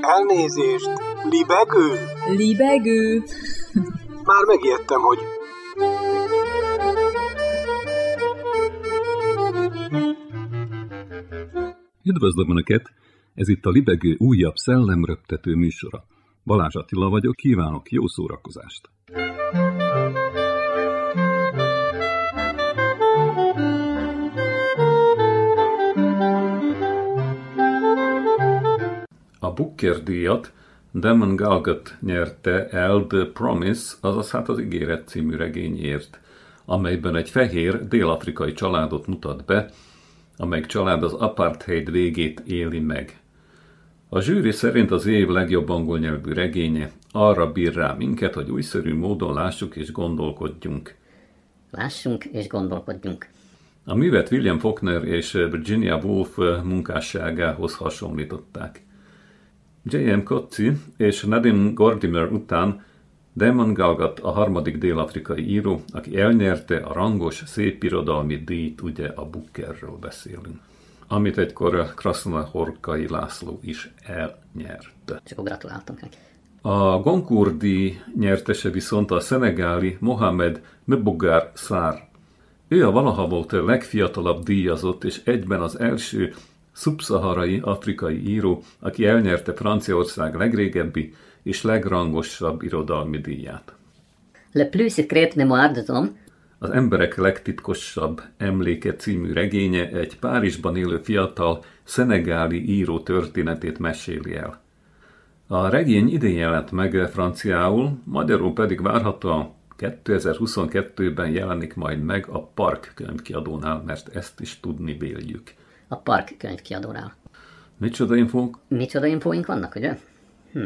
Elnézést! Libegő? Libegő. Már megijedtem, hogy... Üdvözlöm Önöket! Ez itt a Libegő újabb szellemröptető műsora. Balázs Attila vagyok, kívánok jó szórakozást! A Booker díjat Damon Galgut nyerte el The Promise, azaz hát az ígéret című regényért, amelyben egy fehér dél-afrikai családot mutat be, amelyik család az apartheid végét éli meg. A zsűri szerint az év legjobb angol nyelvű regénye arra bír rá minket, hogy újszerű módon lássuk és gondolkodjunk. Lássunk és gondolkodjunk. A művet William Faulkner és Virginia Woolf munkásságához hasonlították. J.M. Kotzi és Nadine Gordimer után Damon Galgat a harmadik dél-afrikai író, aki elnyerte a rangos szépirodalmi díjt, ugye a Bookerről beszélünk, amit egykor Krasna Horkai László is elnyerte. Csak gratuláltunk neki. A Goncourt díj nyertese viszont a szenegáli Mohamed Mebogar Szár. Ő a valaha volt a legfiatalabb díjazott és egyben az első szubszaharai afrikai író, aki elnyerte Franciaország legrégebbi és legrangosabb irodalmi díját. Le plus secret mémoire de homme, Az emberek legtitkosabb emléke című regénye egy Párizsban élő fiatal szenegáli író történetét meséli el. A regény idén jelent meg franciául, magyarul pedig várhatóan 2022-ben jelenik majd meg a Park könyvkiadónál, mert ezt is tudni véljük. A Park könyvkiadónál. Micsoda infónk? Micsoda infóink vannak, ugye? Hm.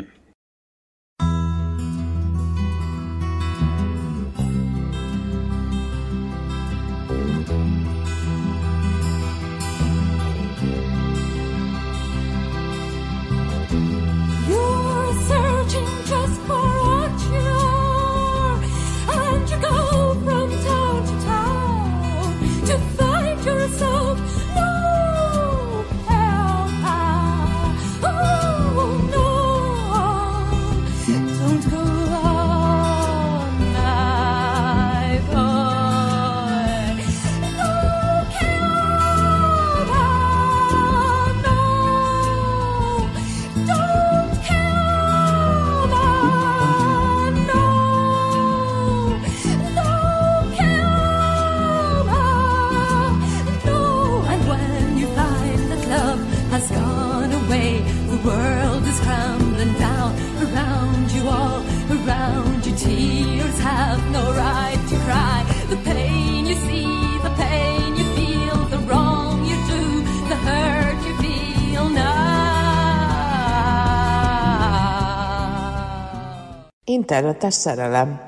Internetes szerelem.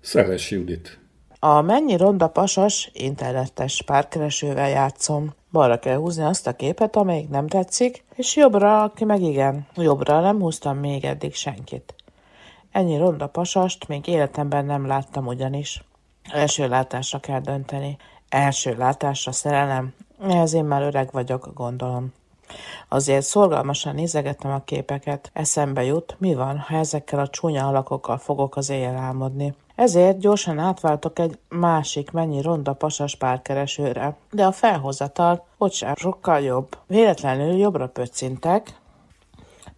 Szeles Judit. A mennyi ronda pasas internetes párkeresővel játszom. Balra kell húzni azt a képet, amelyik nem tetszik, és jobbra, aki meg igen. Jobbra nem húztam még eddig senkit. Ennyi ronda pasast még életemben nem láttam ugyanis. Első látásra kell dönteni. Első látásra szerelem. Ehhez én már öreg vagyok, gondolom. Azért szorgalmasan nézegetem a képeket. Eszembe jut, mi van, ha ezekkel a csúnya alakokkal fogok az éjjel álmodni. Ezért gyorsan átváltok egy másik mennyi ronda pasas párkeresőre, de a felhozatal ott sem sokkal jobb. Véletlenül jobbra pöccintek.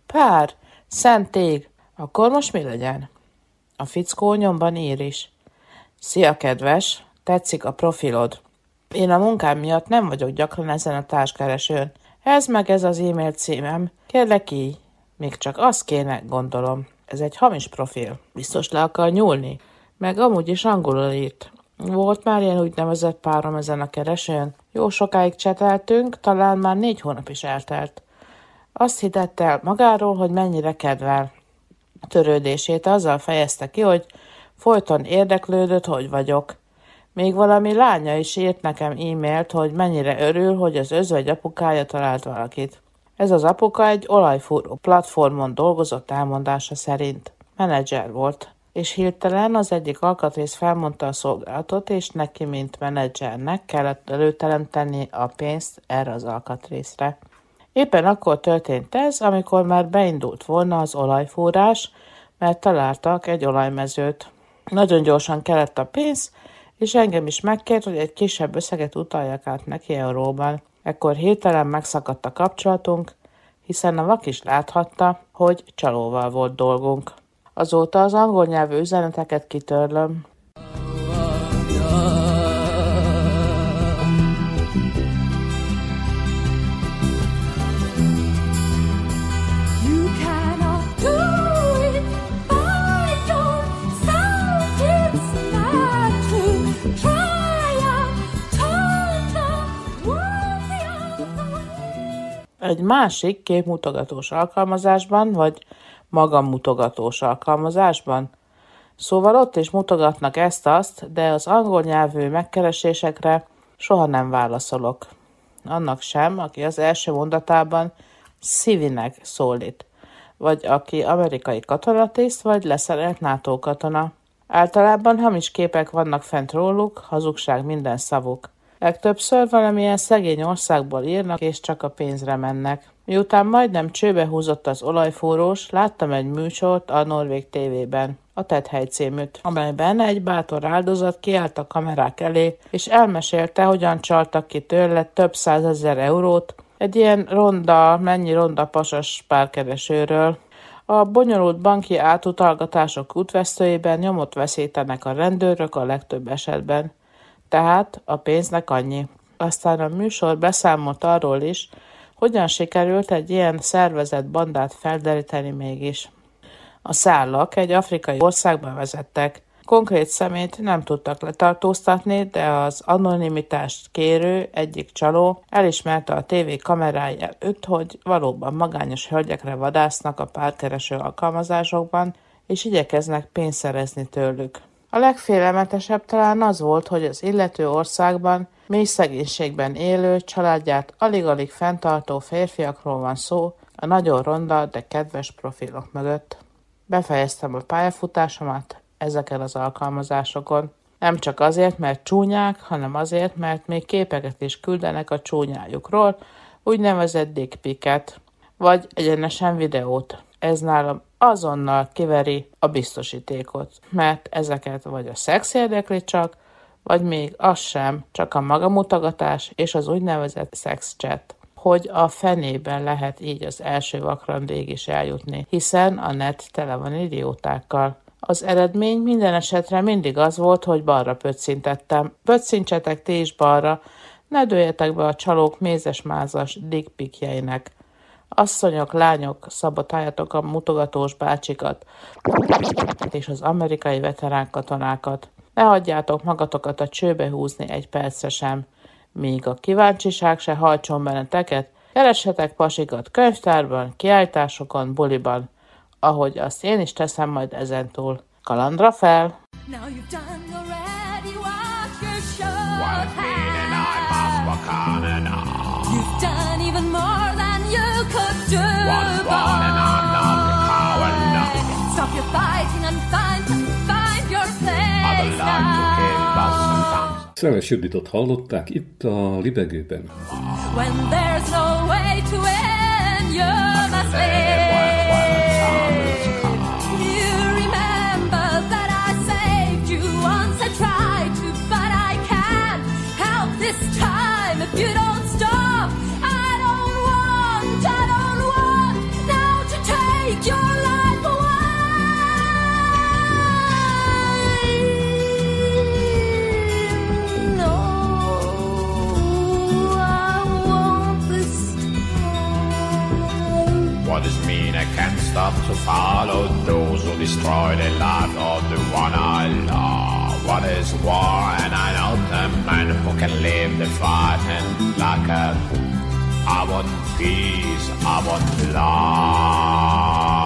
Pár, szent akkor most mi legyen? A fickó nyomban ír is. Szia, kedves, tetszik a profilod. Én a munkám miatt nem vagyok gyakran ezen a társkeresőn. Ez meg ez az e-mail címem. Kérlek így. Még csak az kéne, gondolom. Ez egy hamis profil. Biztos le akar nyúlni. Meg amúgy is angolul írt. Volt már ilyen úgynevezett párom ezen a keresőn. Jó sokáig cseteltünk, talán már négy hónap is eltelt. Azt hitett el magáról, hogy mennyire kedvel. Törődését azzal fejezte ki, hogy folyton érdeklődött, hogy vagyok. Még valami lánya is írt nekem e-mailt, hogy mennyire örül, hogy az özvegy apukája talált valakit. Ez az apuka egy olajfúró platformon dolgozott elmondása szerint. Menedzser volt. és hirtelen az egyik alkatrész felmondta a szolgálatot, és neki, mint menedzsernek kellett előteremteni a pénzt erre az alkatrészre. Éppen akkor történt ez, amikor már beindult volna az olajfúrás, mert találtak egy olajmezőt. Nagyon gyorsan kellett a pénz, és engem is megkért, hogy egy kisebb összeget utaljak át neki euróban. Ekkor hirtelen megszakadt a kapcsolatunk, hiszen a vak is láthatta, hogy csalóval volt dolgunk. Azóta az angol nyelvű üzeneteket kitörlöm. Egy másik képmutogatós alkalmazásban, vagy magammutogatós alkalmazásban. Szóval ott is mutogatnak ezt-azt, de az angol nyelvű megkeresésekre soha nem válaszolok. Annak sem, aki az első mondatában szívinek szólít, vagy aki amerikai katonatiszt, vagy leszerelt NATO katona. Általában hamis képek vannak fent róluk, hazugság minden szavuk. Legtöbbször valamilyen szegény országból írnak, és csak a pénzre mennek. Miután majdnem csőbe húzott az olajfúrós, láttam egy műsort a Norvég tévében, a Tethely címűt, amelyben egy bátor áldozat kiállt a kamerák elé, és elmesélte, hogyan csaltak ki tőle több százezer eurót, egy ilyen ronda, mennyi ronda pasas párkeresőről. A bonyolult banki átutalgatások útvesztőjében nyomot veszítenek a rendőrök a legtöbb esetben. Tehát a pénznek annyi. Aztán a műsor beszámolt arról is, hogyan sikerült egy ilyen szervezett bandát felderíteni mégis. A szállak egy afrikai országba vezettek. Konkrét szemét nem tudtak letartóztatni, de az anonimitást kérő egyik csaló elismerte a tévé kamerái előtt, hogy valóban magányos hölgyekre vadásznak a párkereső alkalmazásokban, és igyekeznek pénzt szerezni tőlük. A legfélelmetesebb talán az volt, hogy az illető országban mély szegénységben élő, családját alig-alig fenntartó férfiakról van szó, a nagyon ronda, de kedves profilok mögött. Befejeztem a pályafutásomat ezeken az alkalmazásokon. Nem csak azért, mert csúnyák, hanem azért, mert még képeket is küldenek a csúnyájukról, úgynevezett dickpiket, vagy egyenesen videót. Ez nálam azonnal kiveri a biztosítékot, mert ezeket vagy a szex érdekli csak, vagy még az sem, csak a magamutogatás és az úgynevezett sex chat hogy a fenében lehet így az első vakrandéig is eljutni, hiszen a net tele van idiótákkal. Az eredmény minden esetre mindig az volt, hogy balra pöccintettem. Pöccintsetek ti is balra, ne dőljetek be a csalók mézes-mázas dickpikjeinek. Asszonyok, lányok, szabotáljatok a mutogatós bácsikat és az amerikai veterán katonákat. Ne hagyjátok magatokat a csőbe húzni egy percre sem, míg a kíváncsiság se hajtson benneteket, keressetek pasikat könyvtárban, kiállításokon, buliban, ahogy azt én is teszem majd ezentúl. Kalandra fel! Now you've done already what you should What meaning I must walk on and on. You've done even more you could do. Sometimes. Szeles Juditot hallották itt a Libegőben. When there's no stop to follow those who destroy the life of the one I love? What is war? And I know the man who can live the fighting like a I want peace, I want love.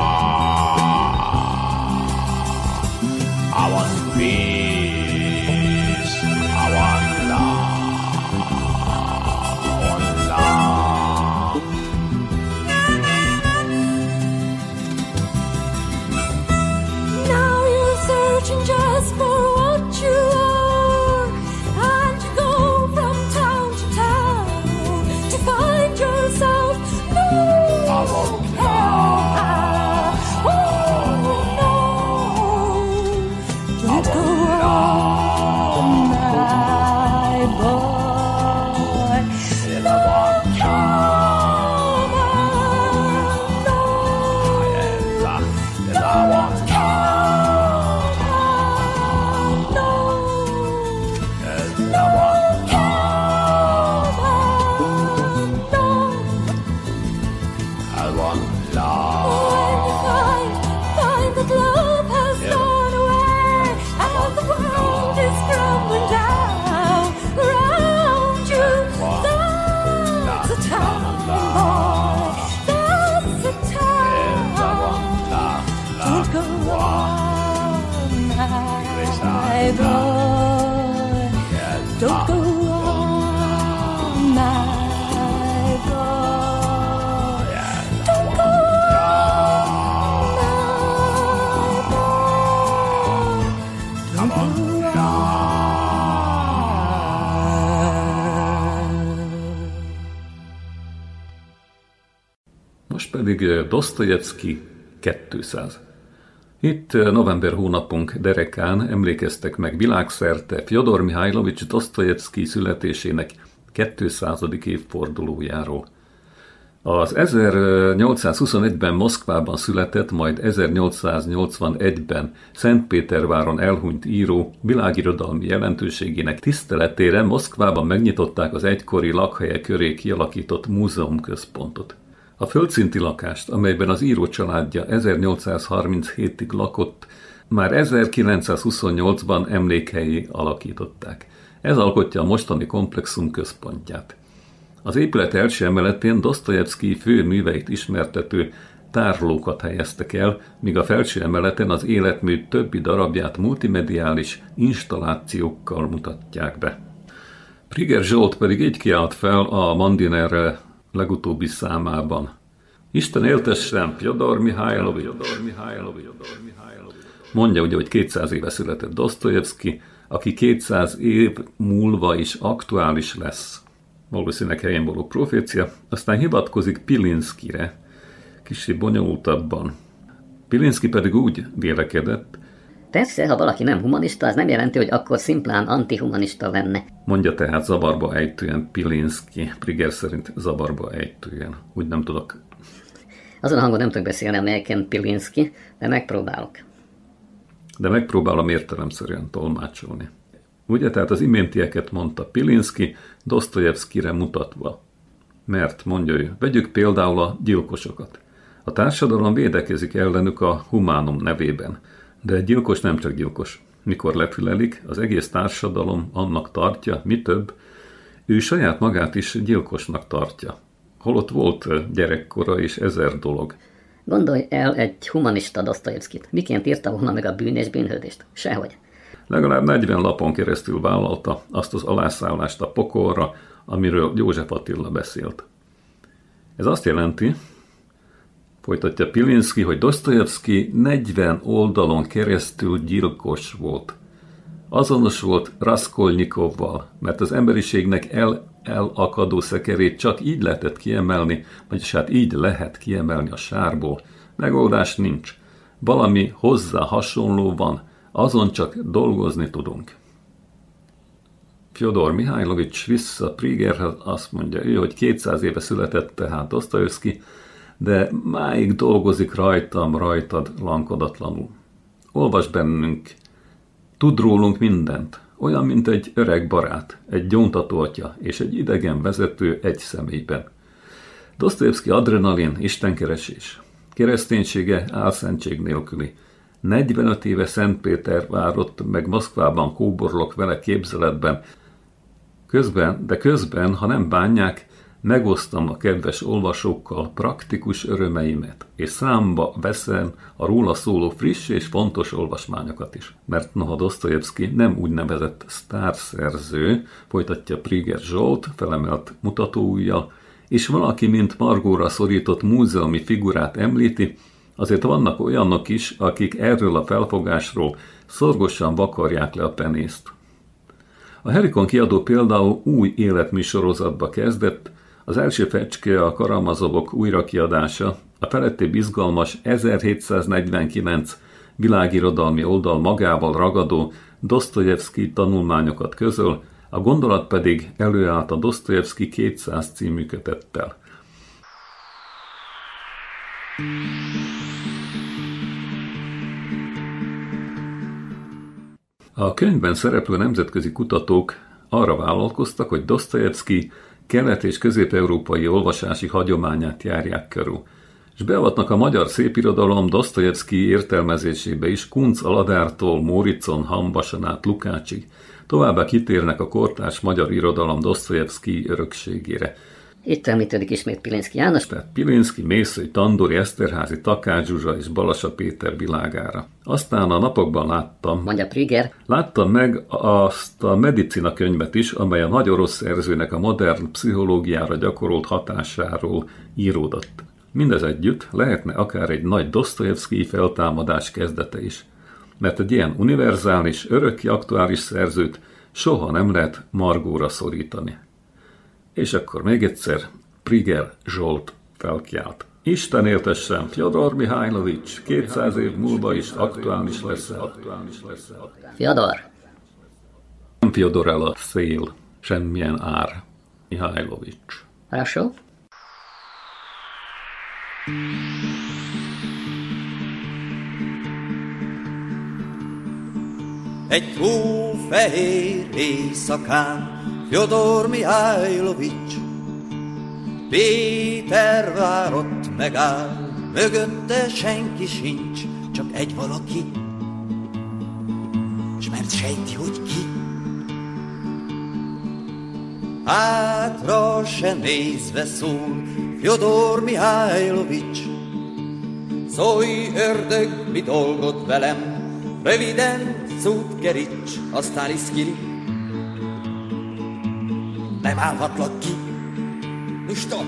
Dostoyevsky 200. Itt ö, november hónapunk derekán emlékeztek meg világszerte Fyodor Mihajlovics Dostoyevsky születésének 200. évfordulójáról. Az 1821-ben Moszkvában született, majd 1881-ben Szentpéterváron elhunyt író világirodalmi jelentőségének tiszteletére Moszkvában megnyitották az egykori lakhelye köré kialakított múzeumközpontot. A földszinti lakást, amelyben az író családja 1837-ig lakott, már 1928-ban emlékhelyé alakították. Ez alkotja a mostani komplexum központját. Az épület első emeletén Dostoyevsky fő műveit ismertető tárlókat helyeztek el, míg a felső emeleten az életmű többi darabját multimediális installációkkal mutatják be. Priger Zsolt pedig így kiállt fel a Mandiner legutóbbi számában. Isten éltessen, Fyodor Mihálylovi, Fyodor Mihálylovi. Mondja ugye, hogy 200 éve született Dostoyevsky, aki 200 év múlva is aktuális lesz valószínűleg helyén való profécia, aztán hivatkozik Pilinszkire, kicsi bonyolultabban. Pilinszki pedig úgy vélekedett, Persze, ha valaki nem humanista, az nem jelenti, hogy akkor szimplán antihumanista lenne. mondja tehát zavarba ejtően Pilinszki, Priger szerint zavarba ejtően. Úgy nem tudok. Azon a hangon nem tudok beszélni, amelyeken Pilinszki, de megpróbálok. De megpróbálom értelemszerűen tolmácsolni. Ugye, tehát az iméntieket mondta Pilinszki, Dostoyevskire mutatva. Mert, mondja ő, vegyük például a gyilkosokat. A társadalom védekezik ellenük a humánum nevében, de egy gyilkos nem csak gyilkos. Mikor lefülelik, az egész társadalom annak tartja, mi több, ő saját magát is gyilkosnak tartja. Holott volt gyerekkora és ezer dolog. Gondolj el egy humanista Dostoyevskit. Miként írta volna meg a bűn és bűnhődést? Sehogy. Legalább 40 lapon keresztül vállalta azt az alászállást a pokolra, amiről József Attila beszélt. Ez azt jelenti, folytatja Pilinszki, hogy Dostoyevsky 40 oldalon keresztül gyilkos volt. Azonos volt Raskolnikovval, mert az emberiségnek el, elakadó szekerét csak így lehetett kiemelni, vagyis hát így lehet kiemelni a sárból. Megoldás nincs. Valami hozzá hasonló van, azon csak dolgozni tudunk. Fyodor Mihálylovics vissza Prigerhez azt mondja ő, hogy 200 éve született tehát Dostoyevsky, de máig dolgozik rajtam, rajtad lankodatlanul. Olvas bennünk, tud rólunk mindent, olyan, mint egy öreg barát, egy gyóntató atya és egy idegen vezető egy személyben. Dostoyevsky adrenalin, istenkeresés. Kereszténysége álszentség nélküli. 45 éve Szentpéter várott, meg Moszkvában kóborlok vele képzeletben. Közben, de közben, ha nem bánják, megosztam a kedves olvasókkal praktikus örömeimet, és számba veszem a róla szóló friss és fontos olvasmányokat is. Mert noha Dostoyevsky nem úgynevezett sztárszerző, folytatja Priger Zsolt felemelt mutatóujjal, és valaki, mint Margóra szorított múzeumi figurát említi, azért vannak olyanok is, akik erről a felfogásról szorgosan vakarják le a penészt. A Herikon kiadó például új életműsorozatba kezdett, az első fecske a Karamazovok újrakiadása, a felettébb izgalmas 1749 világirodalmi oldal magával ragadó Dostoyevsky tanulmányokat közöl, a gondolat pedig előállt a Dostoyevsky 200 című kötettel. A könyvben szereplő nemzetközi kutatók arra vállalkoztak, hogy Dostoyevsky kelet- és közép-európai olvasási hagyományát járják körül, és beavatnak a magyar szépirodalom Dostoyevsky értelmezésébe is Kunc Aladártól, Móricon, Hambasan át Lukácsig, továbbá kitérnek a kortárs magyar irodalom Dostoyevsky örökségére. Itt említődik ismét Pilinszki János, Tehát Pilinszki, Mészői, Tandori, Eszterházi, Takács Zsuzsa és Balasa Péter világára. Aztán a napokban láttam, mondja Priger, Láttam meg azt a medicina könyvet is, amely a nagy orosz szerzőnek a modern pszichológiára gyakorolt hatásáról íródott. Mindez együtt lehetne akár egy nagy Dostoyevsky feltámadás kezdete is, mert egy ilyen univerzális, örökké aktuális szerzőt soha nem lehet margóra szorítani. És akkor még egyszer Priger Zsolt felkiált. Isten éltessen, Fyodor Mihajlovics, 200 év múlva is aktuális lesz. Aktuális lesz. Fyodor, Nem Fyodor el a szél, semmilyen ár. Mihajlovics. Хорошо? Egy hófehér éjszakán Fyodor Mihálylovics Péter várott megáll, mögötte senki sincs, csak egy valaki. S mert sejti, hogy ki. Hátra se nézve szól Fyodor Mihálylovics. Szólj, ördög, mi dolgod velem, röviden szót keríts, aztán iszkili. Nem állhatlak ki, nu stop!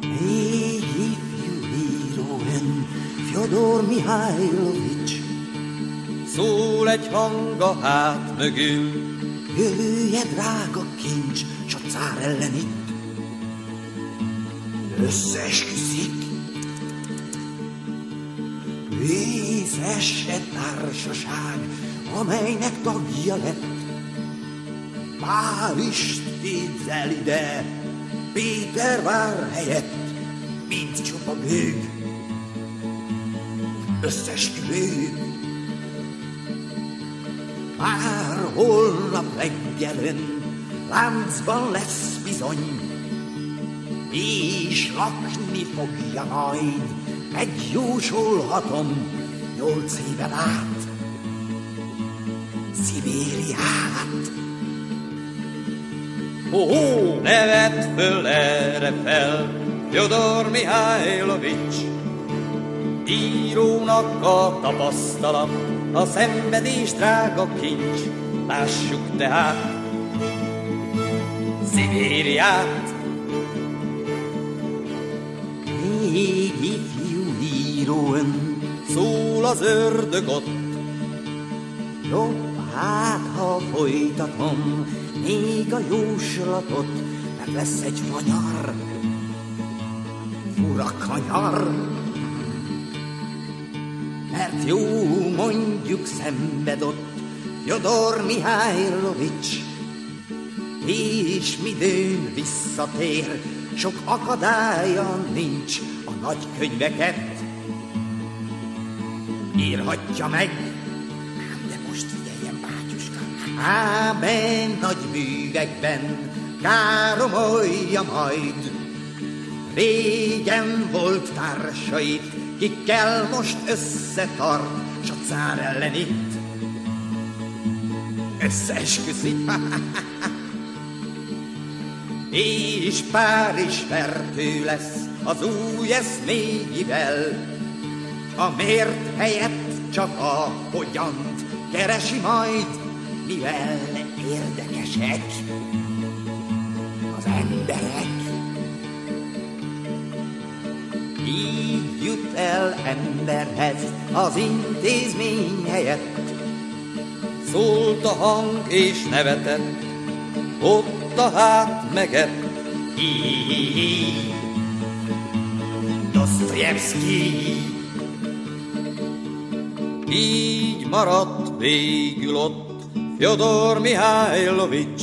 Még ifjú íróen, Fyodor Mihálylovics. Szól egy hang a hát mögül, jövője drága kincs, s a cár ellen itt. Összeesküszik, Vészes társaság, amelynek tagja lett. Pálist képzel ide, Péter vár helyett, mint csupa gőg. Összesküvők. Már holnap reggelön láncban lesz bizony, és lakni fogja majd, megjósolhatom, nyolc éven át. Szibériát. Oh, nevet föl erre fel, Fyodor Mihálylovics. Írónak a tapasztalat, a szenvedés drága kincs. Lássuk tehát Szibériát. Még ifjú írón szól az ördög ott. Jobb hát, ha folytatom még a jóslatot, mert lesz egy fanyar, fura kanyar. Mert jó mondjuk szenved ott Fyodor Mihálylovics, és midőn visszatér, sok akadálya nincs a nagy könyveket. Írhatja meg, Ámen nagy művekben káromolja majd. Régen volt társait, kikkel most összetart, s a cár ellen itt összeesküszik. és Párizs fertő lesz az új eszméivel, a miért helyett csak a hogyant keresi majd, mivel érdekesek az emberek. Így jut el emberhez az intézmény helyett, Szólt a hang és nevetett, ott a hát megett. Dostoyevsky. Így maradt végül ott Fyodor Mihálylovics,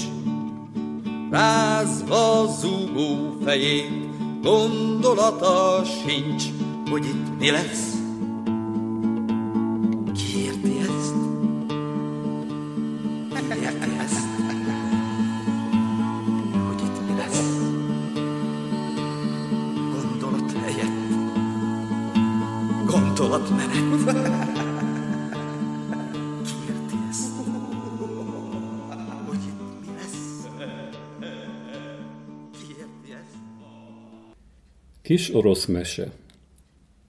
rázva zúgó fejét, gondolata sincs, hogy itt mi lesz. Ki érti? Hogy itt lesz? Gondolat helyett. Gondolatmenet. Kis orosz mese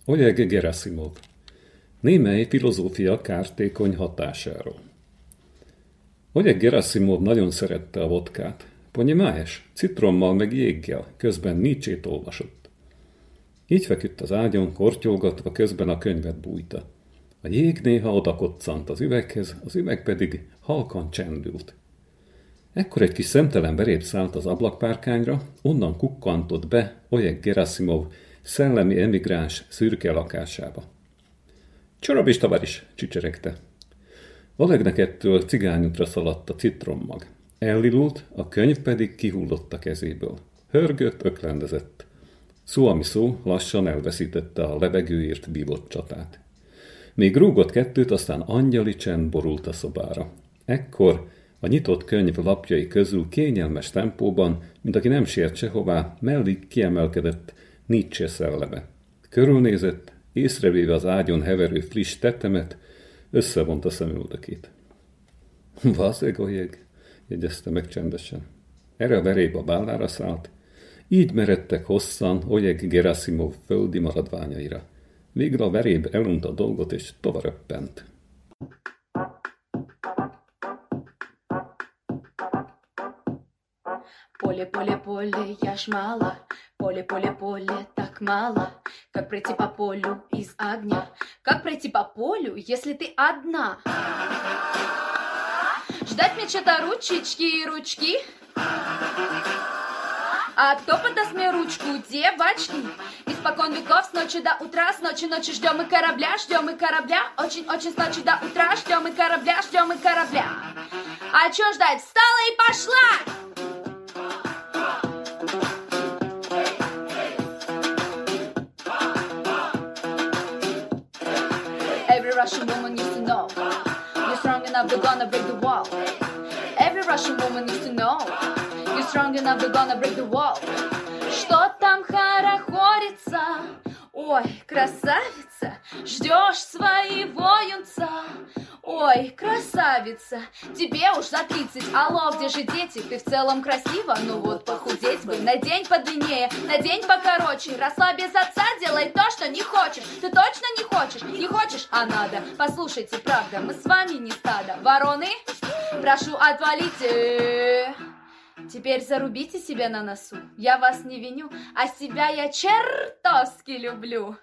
Oleg Gerasimov Némely filozófia kártékony hatásáról Oleg Gerasimov nagyon szerette a vodkát. Ponyimáhes, citrommal meg jéggel, közben Nietzsét olvasott. Így feküdt az ágyon, kortyolgatva, közben a könyvet bújta. A jég néha odakoccant az üveghez, az üveg pedig halkan csendült. Ekkor egy kis szemtelen belép szállt az ablakpárkányra, onnan kukkantott be Oleg Gerasimov szellemi emigráns szürke lakásába. Csorabis tavaris, csicseregte. Valegnek ettől cigányútra szaladt a citrommag. Ellilult, a könyv pedig kihullott a kezéből. Hörgött, öklendezett. Szó, ami szó, lassan elveszítette a levegőért vívott csatát. Még rúgott kettőt, aztán angyali csend borult a szobára. Ekkor a nyitott könyv lapjai közül kényelmes tempóban, mint aki nem sért sehová, mellé kiemelkedett Nietzsche szelleme. Körülnézett, észrevéve az ágyon heverő friss tetemet, összevonta szemüldökét. Vazeg jegyezte meg csendesen. Erre a veréb a bállára szállt, így meredtek hosszan Oleg Gerasimov földi maradványaira. Végre a veréb elunta a dolgot, és tovább Поле, поле, поле, я ж мало, поле, поле, поле, так мало. Как пройти по полю из огня? Как пройти по полю, если ты одна? Ждать мне что-то ручечки и ручки? А кто подаст мне ручку, девочки? Испокон веков с ночи до утра, с ночи ночи ждем и корабля, ждем и корабля, очень-очень с ночи до утра, ждем и корабля, ждем и корабля. А чё ждать? Встала и пошла! Russian woman used to know You're strong enough, they're gonna break the wall Every Russian woman used to know You're strong enough, they're gonna break the wall Что там хорохорится? Ой, красавица, ждешь своего юнца. Ой, красавица, тебе уж за 30 Алло, где же дети? Ты в целом красива, ну вот похудеть бы. Надень подлиннее, надень покороче. Росла без отца, делай то, что не хочешь. Ты точно не хочешь? Не хочешь, а надо. Послушайте, правда, мы с вами не стадо. Вороны, прошу отвалите Теперь зарубите себя на носу. Я вас не виню, а себя я чертовски люблю.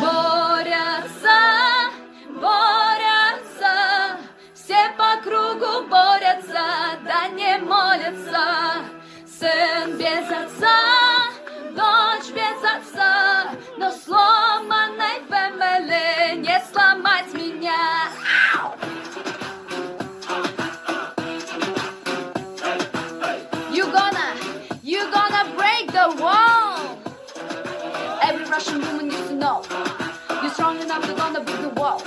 Борются, борются, все по кругу борются, да не молятся. Сын Russian woman used to know. You're strong enough, you're gonna break the wall.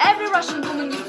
Every Russian woman used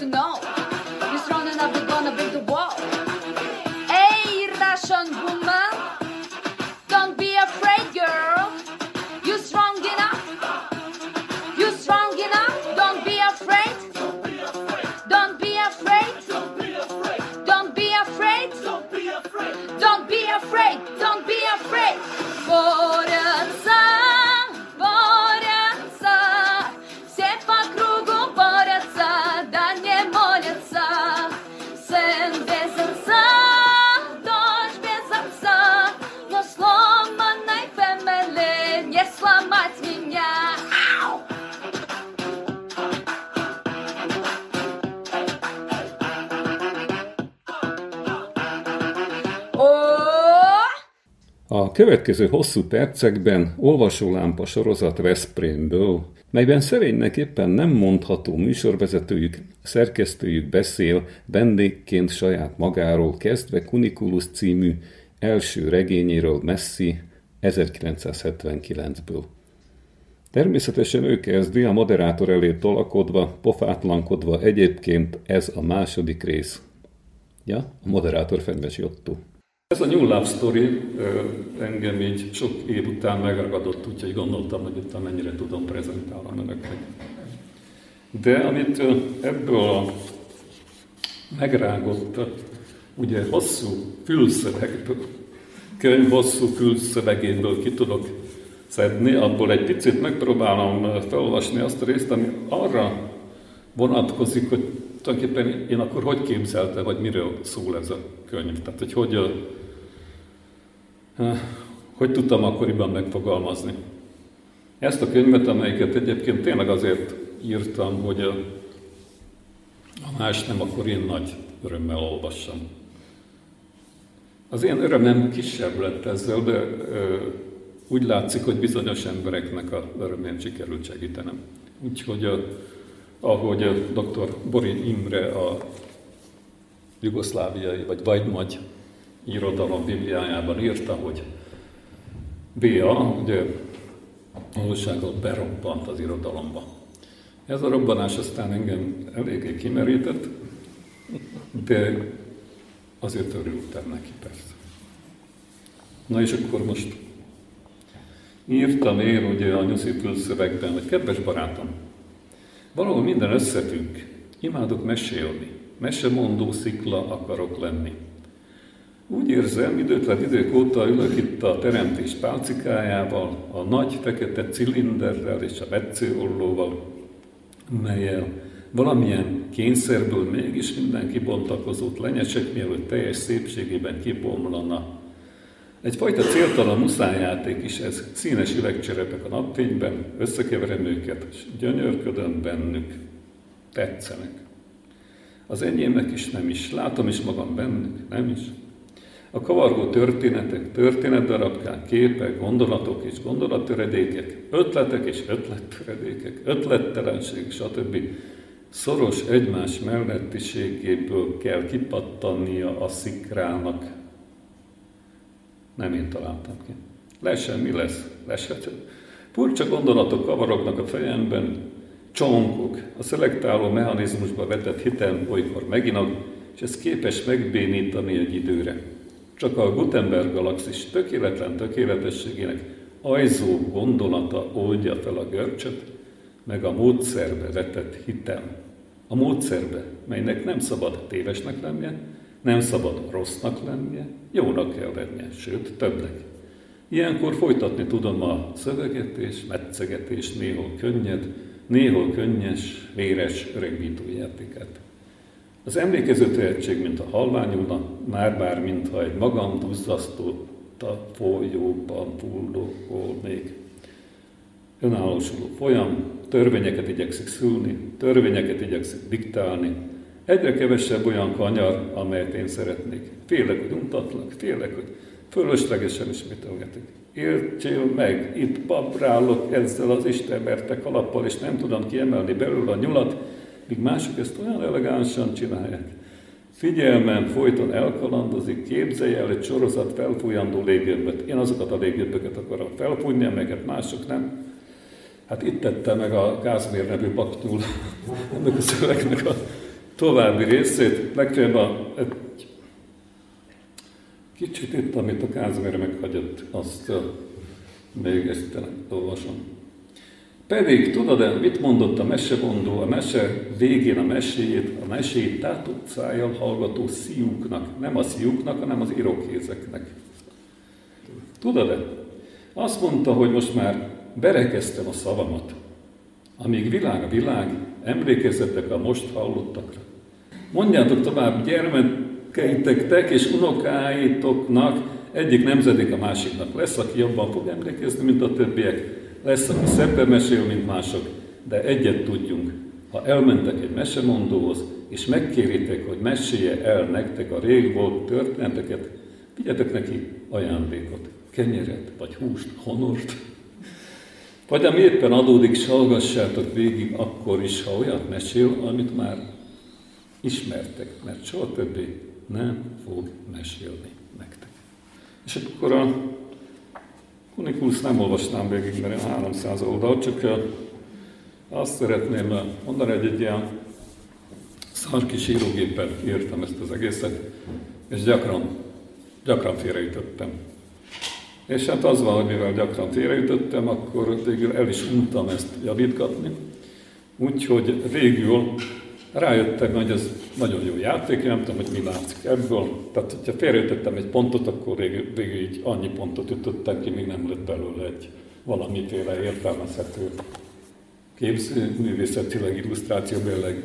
következő hosszú percekben olvasólámpa sorozat Veszprémből, melyben szerénynek éppen nem mondható műsorvezetőjük, szerkesztőjük beszél vendégként saját magáról, kezdve Kunikulus című első regényéről Messi 1979-ből. Természetesen ő kezdi, a moderátor elé tolakodva, pofátlankodva, egyébként ez a második rész. Ja, a moderátor Fenyves Jotto. Ez a New Love Story engem így sok év után megragadott, úgyhogy gondoltam, hogy itt mennyire tudom prezentálni önöknek. De amit ebből a megrágott, ugye hosszú fülszövegből, könyv hosszú fülszövegéből ki tudok szedni, abból egy picit megpróbálom felolvasni azt a részt, ami arra vonatkozik, hogy tulajdonképpen én akkor hogy képzeltem, vagy miről szól ez a könyv. Tehát, hogy hogy, hogy tudtam akkoriban megfogalmazni. Ezt a könyvet, amelyiket egyébként tényleg azért írtam, hogy a, más nem, akkor én nagy örömmel olvassam. Az én örömem kisebb lett ezzel, de ö, úgy látszik, hogy bizonyos embereknek a örömén sikerült segítenem. Úgyhogy a, ahogy a dr. Borin Imre a jugoszláviai vagy vajmagy irodalom bibliájában írta, hogy Béa, ugye valósággal berobbant az irodalomba. Ez a robbanás aztán engem eléggé kimerített, de azért örültem neki persze. Na és akkor most írtam én ugye a nyuszi szövegben, hogy kedves barátom, valahol minden összefügg, imádok mesélni, mesemondó szikla akarok lenni. Úgy érzem, időtlen idők óta ülök itt a teremtés pálcikájával, a nagy fekete cilinderrel és a metszőollóval, melyel valamilyen kényszerből mégis minden kibontakozott lenyesek, mielőtt teljes szépségében kibomlana. Egyfajta céltalan muszájáték is ez, színes üvegcserepek a napfényben, összekeverem őket, és gyönyörködöm bennük. Tetszenek. Az enyémek is nem is, látom is magam bennük, nem is. A kavargó történetek, történetdarabkák, képek, gondolatok és gondolattöredékek, ötletek és ötlettöredékek, ötlettelenség, stb. szoros egymás mellettiségéből kell kipattannia a szikrának. Nem én találtam ki. Lesen, mi lesz? Leset. Furcsa gondolatok kavarognak a fejemben, csonkok, a szelektáló mechanizmusba vetett hitem olykor meginog, és ez képes megbénítani egy időre. Csak a Gutenberg galaxis tökéletlen tökéletességének ajzó gondolata oldja fel a görcsöt, meg a módszerbe vetett hitem. A módszerbe, melynek nem szabad tévesnek lennie, nem szabad rossznak lennie, jónak kell lennie, sőt, többnek. Ilyenkor folytatni tudom a szövegetés, metszegetés, néhol könnyed, néhol könnyes, véres öregbító játékát. Az emlékező tehetség, mint a halványulna, már bár mintha egy magam a folyóban még. Önállósuló folyam, törvényeket igyekszik szülni, törvényeket igyekszik diktálni, egyre kevesebb olyan kanyar, amelyet én szeretnék. Félek, hogy untatlak, félek, hogy fölöslegesen ismételgetik. Értsél meg, itt paprálok ezzel az istenverte kalappal, és nem tudom kiemelni belőle a nyulat, míg mások ezt olyan elegánsan csinálják. Figyelmem folyton elkalandozik, képzelj el egy sorozat felfújandó légőbbet. Én azokat a légőbböket akarom felfújni, amelyeket mások nem. Hát itt tette meg a Kázmér nevű baknyúl ennek a szövegnek a további részét. Legfeljebb a, egy kicsit itt, amit a Kázmér meghagyott, azt uh, még ezt olvasom. Pedig tudod-e, mit mondott a mesebondó a mese végén a meséjét, a mesét tátott szájjal hallgató szíjuknak, nem a szíjuknak, hanem az irokézeknek. Tudod-e? Azt mondta, hogy most már berekeztem a szavamat. Amíg világ a világ, emlékezzetek a most hallottakra. Mondjátok tovább gyermekeitektek és unokáitoknak, egyik nemzedék a másiknak lesz, aki jobban fog emlékezni, mint a többiek, lesz, aki szebben mesél, mint mások, de egyet tudjunk, ha elmentek egy mesemondóhoz, és megkéritek, hogy mesélje el nektek a rég volt történeteket, vigyetek neki ajándékot, kenyeret, vagy húst, honort, vagy ami éppen adódik, s hallgassátok végig akkor is, ha olyat mesél, amit már ismertek, mert soha többé nem fog mesélni nektek. És akkor a Unikulsz nem olvasnám végig, mert 300 oldal, csak azt szeretném mondani, hogy egy ilyen kis írógéppel írtam ezt az egészet, és gyakran, gyakran félreütöttem. És hát az van, hogy mivel gyakran félreütöttem, akkor végül el is untam ezt javítgatni. Úgyhogy végül rájöttem, hogy ez nagyon jó játék, nem tudom, hogy mi látszik ebből. Tehát, hogyha félreütöttem egy pontot, akkor végül, végül így annyi pontot ütöttem ki, még nem lett belőle egy valamiféle értelmezhető képző, művészetileg, illusztrációbelileg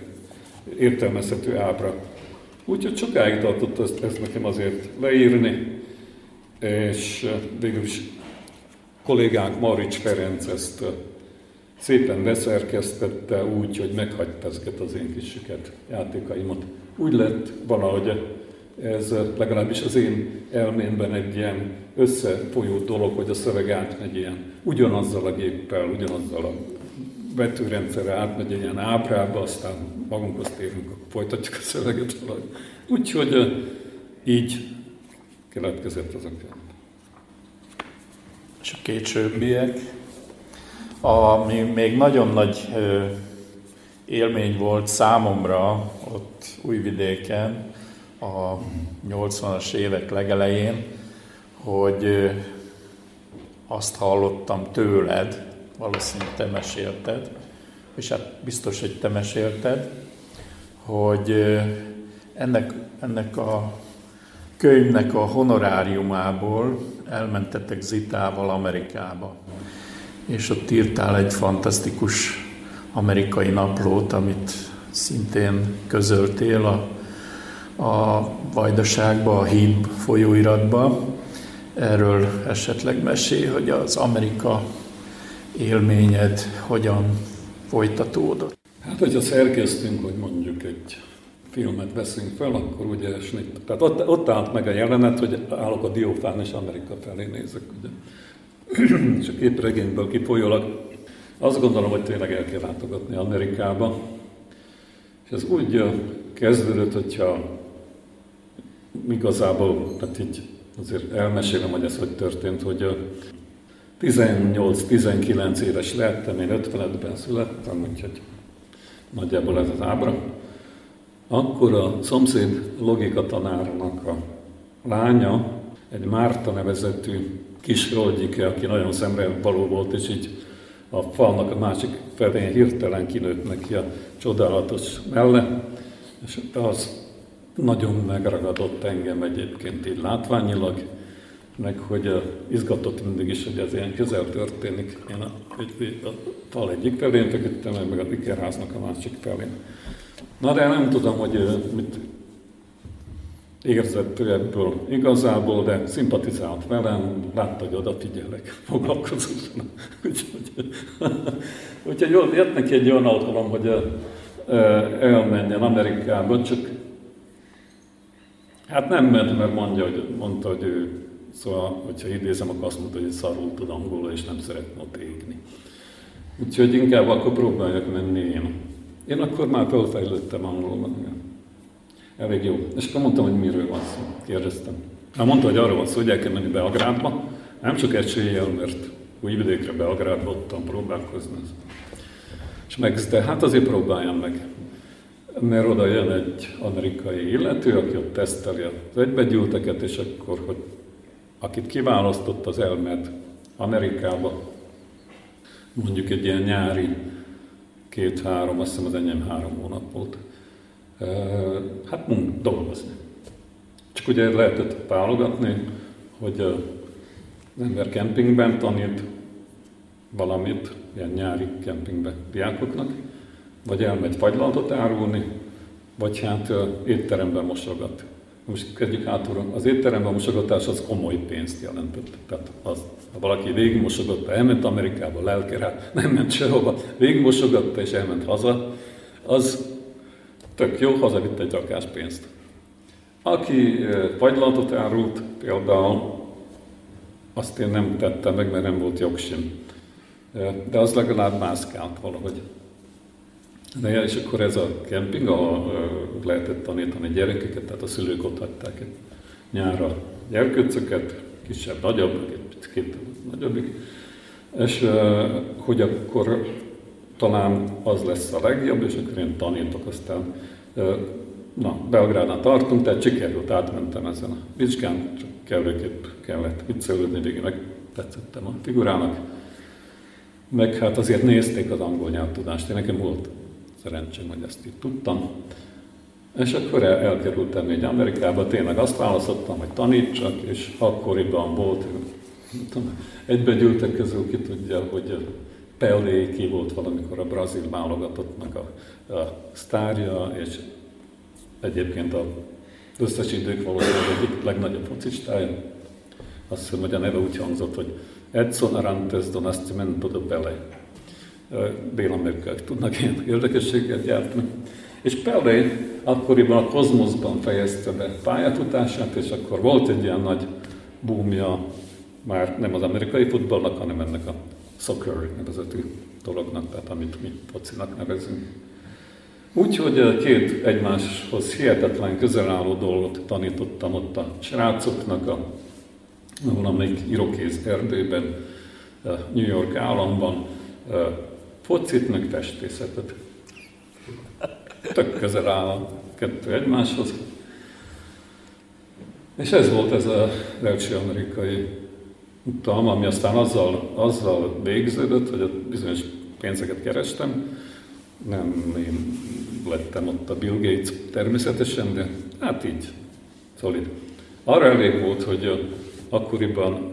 értelmezhető ábra. Úgyhogy sokáig tartott ezt, ezt nekem azért leírni, és végül is kollégánk Marics Ferenc ezt szépen beszerkesztette úgy, hogy meghagyta az én kis játékaimat. Úgy lett valahogy ez legalábbis az én elmémben egy ilyen összefolyó dolog, hogy a szöveg átmegy ilyen ugyanazzal a géppel, ugyanazzal a vetőrendszerre átmegy egy ilyen ábrába, aztán magunkhoz térünk, akkor folytatjuk a szöveget valahogy. Úgyhogy így keletkezett az a könyv. És a későbbiek, ami még nagyon nagy élmény volt számomra ott Újvidéken a 80-as évek legelején, hogy azt hallottam tőled, valószínűleg te mesélted, és hát biztos, hogy te mesélted, hogy ennek, ennek a könyvnek a honoráriumából elmentetek Zitával Amerikába. És ott írtál egy fantasztikus amerikai naplót, amit szintén közöltél a, a Vajdaságba, a Híd folyóiratba. Erről esetleg mesél, hogy az Amerika élményed hogyan folytatódott? Hát, hogyha szerkeztünk, hogy mondjuk egy filmet veszünk fel, akkor ugye snitt. Tehát ott, ott állt meg a jelenet, hogy állok a diófán és Amerika felé nézek, ugye. és a képregényből kifolyólag azt gondolom, hogy tényleg el kell látogatni Amerikába. És ez úgy kezdődött, hogyha igazából, tehát így azért elmesélem, hogy ez hogy történt, hogy 18-19 éves lettem, én 55-ben születtem, úgyhogy nagyjából ez az ábra. Akkor a szomszéd logika tanárnak a lánya, egy Márta nevezetű kis hölgyike, aki nagyon szemre való volt, és így a falnak a másik felén hirtelen kinőtt neki a csodálatos melle, és az nagyon megragadott engem egyébként így látványilag, meg hogy izgatott mindig is, hogy ez ilyen közel történik. Én a, a, fal egyik felén feküdtem, meg a ikerháznak a másik felén. Na de nem tudom, hogy mit érzett ebből igazából, de szimpatizált velem, látta, hogy odafigyelek, foglalkozott. úgyhogy, úgyhogy jött neki egy olyan alkalom, hogy elmenjen Amerikába, csak hát nem ment, mert mondja, hogy, mondta, hogy ő, szóval, hogyha idézem, akkor azt mondta, hogy szarul tud angolul, és nem szeretne ott égni. Úgyhogy inkább akkor próbáljak menni én. Én akkor már felfejlődtem angolban. Elég jó. És akkor mondtam, hogy miről van szó. Kérdeztem. Hát mondta, hogy arról van szó, hogy el kell menni Belgrádba. Nem csak eséllyel, mert Újvidékre, Belgrádba ottan próbálkozni. És meg, de hát azért próbáljam meg. Mert oda jön egy amerikai illető, aki ott teszteli az egybegyűlteket, és akkor, hogy akit kiválasztott, az elmed Amerikába, mondjuk egy ilyen nyári két-három, azt hiszem az enyém három hónap volt hát munk, dolgozni. Csak ugye lehetett válogatni, hogy az ember kempingben tanít valamit, ilyen nyári kempingbe diákoknak, vagy elmegy fagylaltot árulni, vagy hát étteremben mosogat. Most kezdjük hátulról. Az étteremben mosogatás az komoly pénzt jelentett. Tehát az, ha valaki végigmosogatta, elment Amerikába, lelkere, nem ment sehova, végigmosogatta és elment haza, az Tök jó, hazavitt egy rakás pénzt. Aki fagylaltot árult, például azt én nem tettem meg, mert nem volt jogsim. De az legalább mászkált valahogy. De és akkor ez a kemping, ahol lehetett tanítani gyerekeket, tehát a szülők ott hagyták egy nyára gyerkőcöket, kisebb, nagyobb, egy picit nagyobbik, és hogy akkor talán az lesz a legjobb, és akkor én tanítok, aztán na, Belgrádán tartunk, tehát sikerült, átmentem ezen a vizsgán, csak kellőképp kellett viccelődni, végig meg tetszettem a figurának. Meg hát azért nézték az angol nyelvtudást, én nekem volt szerencsém, hogy ezt itt tudtam. És akkor el, elkerültem egy Amerikába, tényleg azt választottam, hogy tanítsak, és akkoriban volt, egybe gyűltek közül, ki tudja, hogy Pelé ki volt valamikor a brazil válogatottnak a, a sztárja, és egyébként a összes idők valószínűleg egyik legnagyobb focistája. Azt hiszem, hogy a neve úgy hangzott, hogy Edson Arantes do Nascimento de Pelé. Dél-amerikák tudnak ilyen érdekességet gyártani. És Pelé akkoriban a Kozmoszban fejezte be pályafutását, és akkor volt egy ilyen nagy búmja már nem az amerikai futballnak, hanem ennek a soccer nevezetű dolognak, tehát amit mi focinak nevezünk. Úgyhogy két egymáshoz hihetetlen közel álló dolgot tanítottam ott a srácoknak a valamelyik irokéz erdőben, New York államban, focit meg festészetet. Tök közel áll a kettő egymáshoz. És ez volt ez az első amerikai utam, ami aztán azzal, azzal végződött, hogy ott bizonyos pénzeket kerestem. Nem én lettem ott a Bill Gates természetesen, de hát így, szolid. Arra elég volt, hogy akkoriban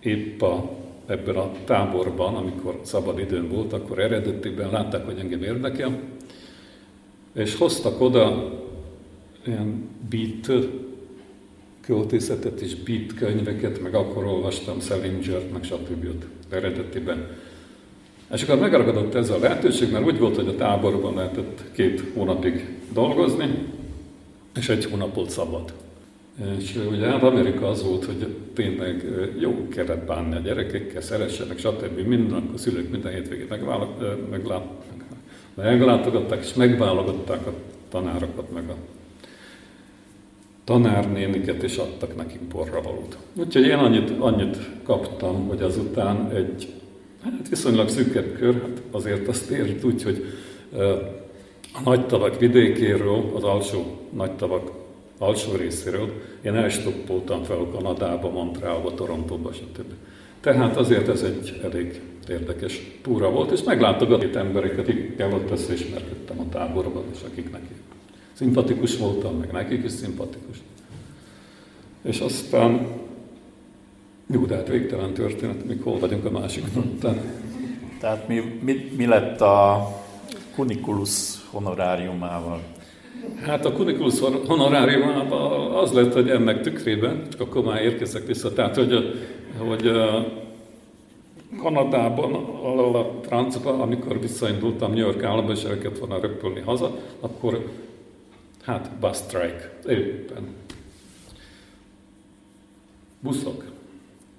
épp a, ebben a táborban, amikor szabad időn volt, akkor eredetiben látták, hogy engem érdekel, és hoztak oda ilyen beat költészetet és beat könyveket, meg akkor olvastam Salinger-t, meg stb. eredetiben. És akkor megragadott ez a lehetőség, mert úgy volt, hogy a táborban lehetett két hónapig dolgozni, és egy hónapot szabad. És ugye hát Amerika az volt, hogy tényleg jó kellett bánni a gyerekekkel, szeressenek, stb. Minden, a szülők minden hétvégét meglátogatták, és megválogatták a tanárokat, meg a tanárnéniket, és adtak nekik borravalót. Úgyhogy én annyit, annyit kaptam, hogy azután egy hát viszonylag szűkebb kör, hát azért azt ért úgy, hogy a nagy tavak vidékéről, az alsó nagy tavak alsó részéről, én elstoppoltam fel Kanadába, Montrealba, Torontóba, stb. Tehát azért ez egy elég érdekes túra volt, és meglátogatott embereket, akikkel ott összeismerkedtem a táborban, és akik neki szimpatikus voltam, meg nekik is szimpatikus. És aztán jó, de hát végtelen történet, még hol vagyunk a másik után. Tehát mi, mi, mi lett a Kunikulus honoráriumával? Hát a Kunikulus honoráriumával az lett, hogy ennek tükrében, csak akkor már érkezek vissza, tehát hogy, hogy Kanadában, a francba, amikor visszaindultam New York államba, és el kellett volna röpülni haza, akkor hát bus strike, éppen. Buszok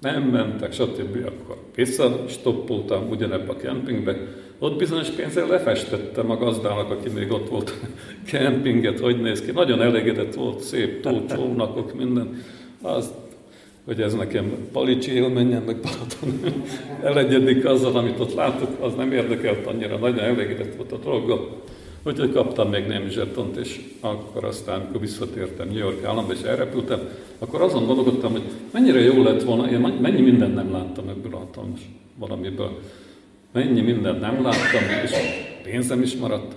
nem mentek, stb. Akkor visszastoppoltam ugyanebbe a kempingbe, ott bizonyos pénzzel lefestettem a gazdának, aki még ott volt kempinget, hogy néz ki. Nagyon elégedett volt, szép tó, csónakok, minden. Az, hogy ez nekem palicsi élményem, meg Balaton elegyedik azzal, amit ott látok, az nem érdekelt annyira, nagyon elégedett volt a dolga. Úgyhogy kaptam még némi zsetont, és akkor aztán, amikor visszatértem New York államba, és elrepültem, akkor azon gondolkodtam, hogy mennyire jó lett volna, én mennyi mindent nem láttam ebből a hatalmas valamiből. Mennyi mindent nem láttam, és pénzem is maradt.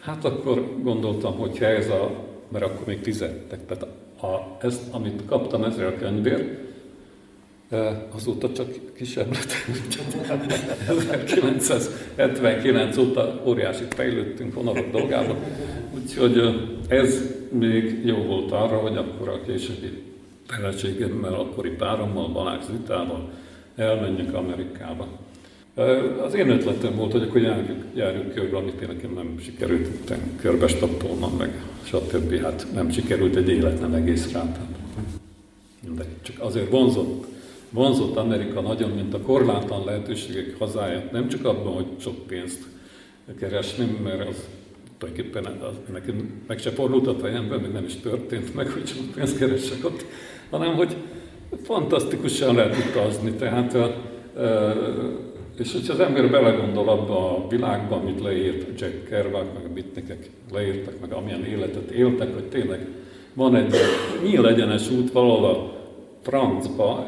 Hát akkor gondoltam, hogy ez a, mert akkor még fizettek, tehát a, ezt, amit kaptam ezzel a könyvért, azóta csak kisebb lett. 1979 óta óriási fejlődtünk honorok dolgában, úgyhogy ez még jó volt arra, hogy akkor a későbbi feleségemmel, akkori párommal, Balázs Zitával elmenjünk Amerikába. Az én ötletem volt, hogy akkor járjuk, járjuk körbe, amit én nekem nem sikerült körbe stoppolnom, meg stb. Hát nem sikerült egy élet, nem egész rá. De csak azért vonzott vonzott Amerika nagyon, mint a korlátlan lehetőségek hazája, nem csak abban, hogy sok pénzt keresni, mert az tulajdonképpen az, nekem meg se fordult a fejemben, meg nem is történt meg, hogy sok pénzt keresek ott, hanem hogy fantasztikusan lehet utazni. Tehát, és hogyha az ember belegondol abba a világba, amit leírt Jack Kerouac, meg a Bitnikek leírtak, meg amilyen életet éltek, hogy tényleg van egy nyíl egyenes út valahol francba,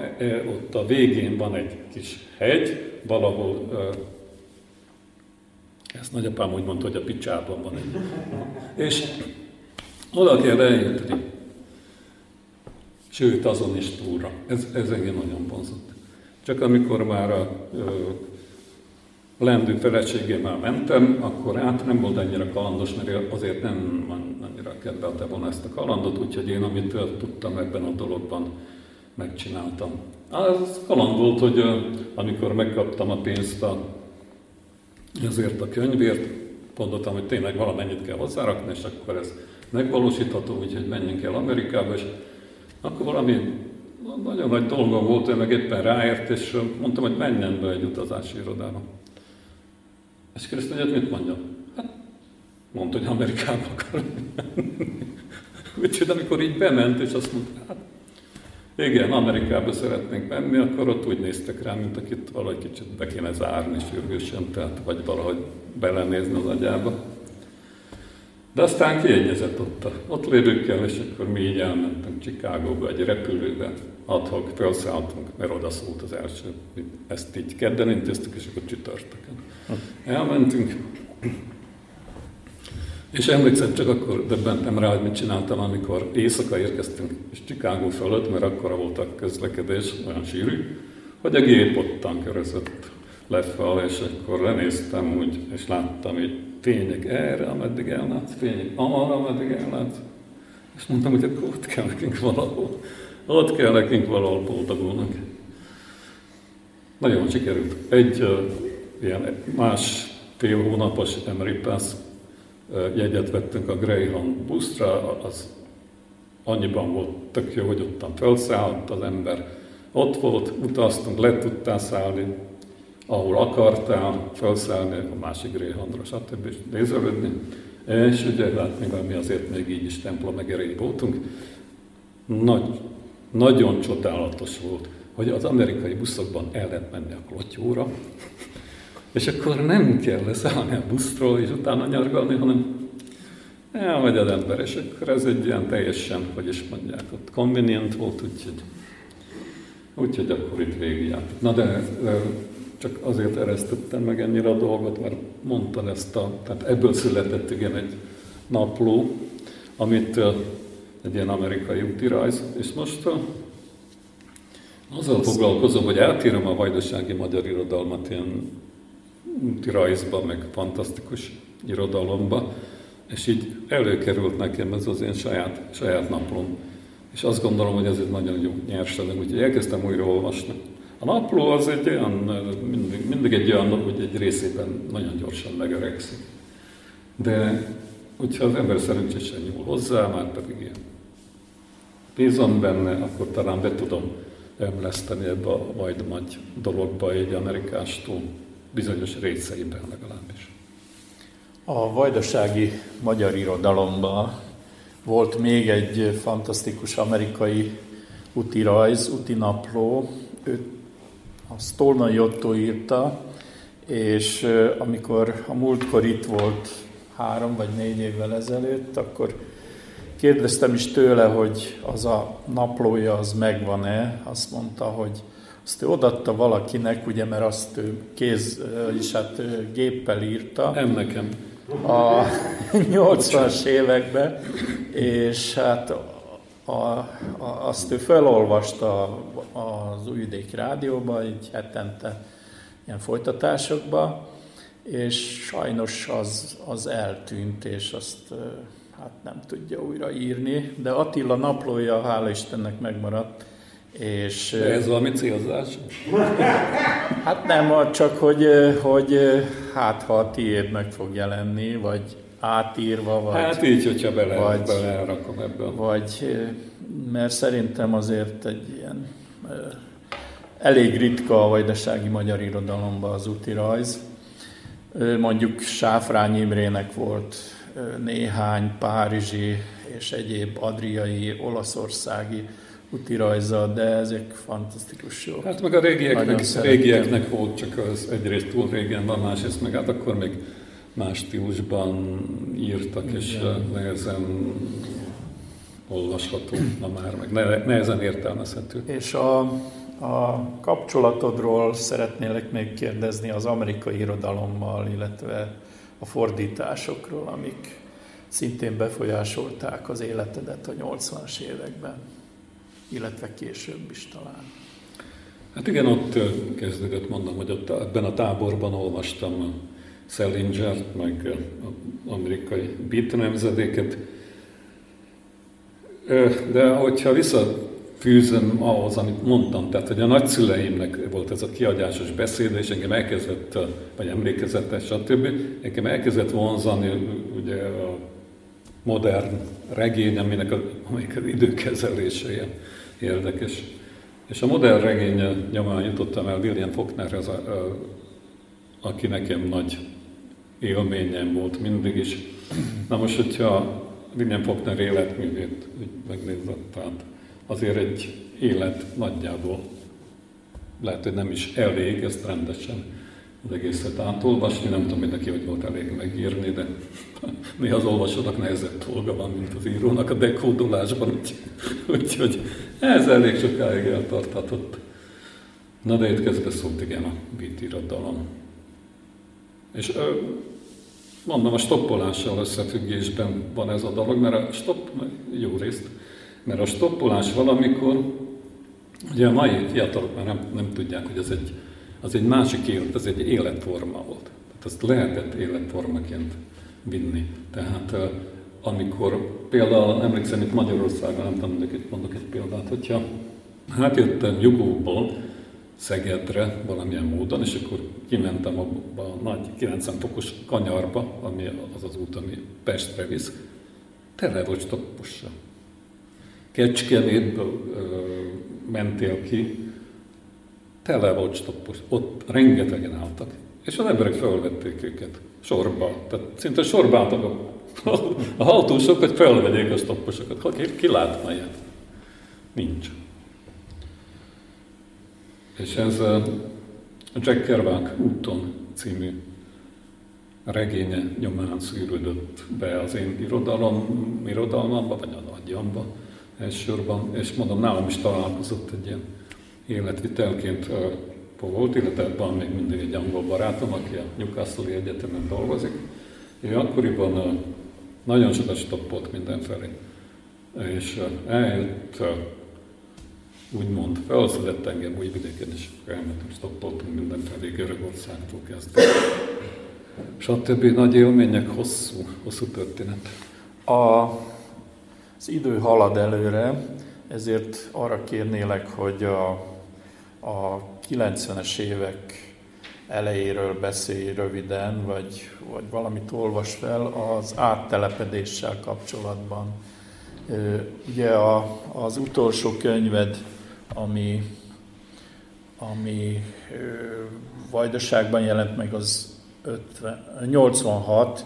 ott a végén van egy kis hegy, valahol, ezt nagyapám úgy mondta, hogy a picsában van egy. És oda kell eljutni. Sőt, azon is túlra. Ez, ez engem nagyon vonzott. Csak amikor már a lendő feleségemmel mentem, akkor át nem volt annyira kalandos, mert azért nem annyira kedvelte volna ezt a kalandot, úgyhogy én, amit tudtam ebben a dologban, megcsináltam. Az kaland volt, hogy amikor megkaptam a pénzt a, ezért a könyvért, gondoltam, hogy tényleg valamennyit kell hozzárakni, és akkor ez megvalósítható, úgyhogy menjünk el Amerikába, és akkor valami nagyon nagy dolgom volt, ő meg éppen ráért, és mondtam, hogy menjen be egy utazási irodába. És kérdezte, hogy mit mondjam? Hát mondta, hogy Amerikába akar menni. Úgyhogy amikor így bement, és azt mondta, hát igen, Amerikába szeretnénk menni, akkor ott úgy néztek rá, mint akit valahogy kicsit be kéne zárni sürgősen, tehát vagy valahogy belenézni az agyába. De aztán kiegyezett ott, a, ott lévőkkel, és akkor mi így elmentünk Chicagóba egy repülőbe, adhok, felszálltunk, mert oda szólt az első. Ezt így kedden intéztük, és akkor csütörtökön. Elmentünk, és emlékszem, csak akkor döbbentem rá, hogy mit csináltam, amikor éjszaka érkeztünk, és Chicago fölött, mert akkor volt a közlekedés, olyan sűrű, hogy a gép ottan körözött lefel, és akkor lenéztem úgy, és láttam, hogy fények erre, ameddig ellátsz, fények amarra, ameddig ellátsz. És mondtam, hogy akkor ott kell nekünk valahol. Ott kell nekünk valahol boldogulnak. Nagyon sikerült. Egy uh, ilyen más fél hónapos Emery Pass jegyet vettünk a Greyhound buszra, az annyiban volt tök jó, hogy ottan felszállt az ember. Ott volt, utaztunk, le tudtál szállni, ahol akartál felszállni, a másik Greyhoundra, stb. és nézelődni. És ugye hát még mi azért még így is templom megerei voltunk. Nagy, nagyon csodálatos volt, hogy az amerikai buszokban el lehet menni a klotyóra, és akkor nem kell leszállni a buszról, és utána nyargalni, hanem elmegy az ember, és akkor ez egy ilyen teljesen, hogy is mondják, ott convenient volt, úgyhogy, úgyhogy akkor itt végigjártuk. Na de, csak azért eresztettem meg ennyire a dolgot, mert mondtad ezt a, tehát ebből született igen egy napló, amit egy ilyen amerikai útirajz, és most azzal foglalkozom, hogy eltérem a vajdasági magyar irodalmat ilyen rajzba, meg fantasztikus irodalomba, és így előkerült nekem ez az én saját, saját naplom. És azt gondolom, hogy ez egy nagyon jó nyersanag, úgyhogy elkezdtem újra olvasni. A napló az egy olyan, mindig, mindig egy olyan, hogy egy részében nagyon gyorsan megöregszik. De hogyha az ember szerencsésen nyúl hozzá, már pedig ilyen bízom benne, akkor talán be tudom emleszteni ebbe a majd nagy dologba egy amerikástól bizonyos részeiben legalábbis. A vajdasági magyar irodalomban volt még egy fantasztikus amerikai úti rajz, úti napló, őt a Stolnai Otto írta, és amikor a múltkor itt volt három vagy négy évvel ezelőtt, akkor kérdeztem is tőle, hogy az a naplója az megvan-e, azt mondta, hogy azt ő odatta valakinek, ugye, mert azt ő kéz, és hát géppel írta. Nem nekem. A 80-as években, és hát a, a, azt ő felolvasta az Újvidék Rádióba, így hetente ilyen folytatásokba, és sajnos az, az eltűnt, és azt hát nem tudja újra írni, de Attila naplója, hála Istennek megmaradt, és, De ez valami célzás? Hát nem, csak hogy, hogy hát ha a tiéd meg fog jelenni, vagy átírva, vagy... Hát így, hogyha bele, vagy, belerakom ebbe. Vagy, mert szerintem azért egy ilyen elég ritka a vajdasági magyar irodalomban az úti rajz. Mondjuk Sáfrány Imrének volt néhány párizsi és egyéb adriai, olaszországi úti rajza, de ezek fantasztikus jó. Hát meg a régieknek, régieknek volt, csak az egyrészt túl régen van, másrészt meg hát akkor még más stílusban írtak, Igen. és nehezen olvasható, na már, meg nehezen értelmezhető. És a, a kapcsolatodról szeretnélek még kérdezni az amerikai irodalommal, illetve a fordításokról, amik szintén befolyásolták az életedet a 80-as években illetve később is talán. Hát igen, ott kezdődött, mondom, hogy ott ebben a táborban olvastam Salinger-t, meg amerikai beat nemzedéket. De hogyha vissza fűzöm ahhoz, amit mondtam. Tehát, hogy a nagyszüleimnek volt ez a kiadásos beszéd, és engem elkezdett, vagy emlékezetes, stb. Engem elkezdett vonzani ugye a modern regény, aminek a, amelyik az időkezelése ilyen érdekes. És a modern regény nyomán jutottam el William Faulknerhez, aki nekem nagy élményem volt mindig is. Na most, hogyha William Faulkner életművét úgy megnézett, tehát azért egy élet nagyjából lehet, hogy nem is elég ezt rendesen az egészet átolvasni, nem tudom, neki hogy volt elég megírni, de néha az olvasónak nehezebb dolga van, mint az írónak a dekódolásban, úgyhogy úgy, úgy, ez elég sokáig eltartatott. Na de itt közben szólt igen a beat irodalom. És mondom, a stoppolással összefüggésben van ez a dolog, mert a stopp, jó részt, mert a stoppolás valamikor, ugye a mai fiatalok már nem, nem tudják, hogy ez egy, az egy másik élet, ez egy életforma volt. Tehát ezt lehetett életformaként vinni. Tehát amikor például, emlékszem itt Magyarországon, nem tudom, itt mondok egy példát, hogyha hát jöttem Jugóból Szegedre valamilyen módon, és akkor kimentem abba a nagy 90 fokos kanyarba, ami az az út, ami Pestre visz, tele volt stoppossal. Kecskemétből mentél ki, tele volt stoppos, ott rengetegen álltak. És az emberek felvették őket sorba. Tehát szinte sorba álltak a, a autósok, hogy felvegyék a stopposokat. Ki, ki lát ilyet? Nincs. És ez Jack Kerouac úton című regénye nyomán szűrődött be az én irodalom, irodalmamba, vagy a agyamba elsősorban, és mondom, nálam is találkozott egy ilyen életvitelként volt, illetve van még mindig egy angol barátom, aki a Newcastle Egyetemen dolgozik. Ő akkoriban nagyon sokat stoppolt mindenfelé. És eljött, úgymond felszedett engem új vidéken, és elmentem, stoppoltunk mindenfelé Görögországtól kezdve. Stb. nagy élmények, hosszú, hosszú történet. A az idő halad előre, ezért arra kérnélek, hogy a, a 90-es évek elejéről beszélj röviden, vagy, vagy valamit olvas fel az áttelepedéssel kapcsolatban. Ugye a, az utolsó könyved, ami, ami Vajdaságban jelent meg az 50, 86,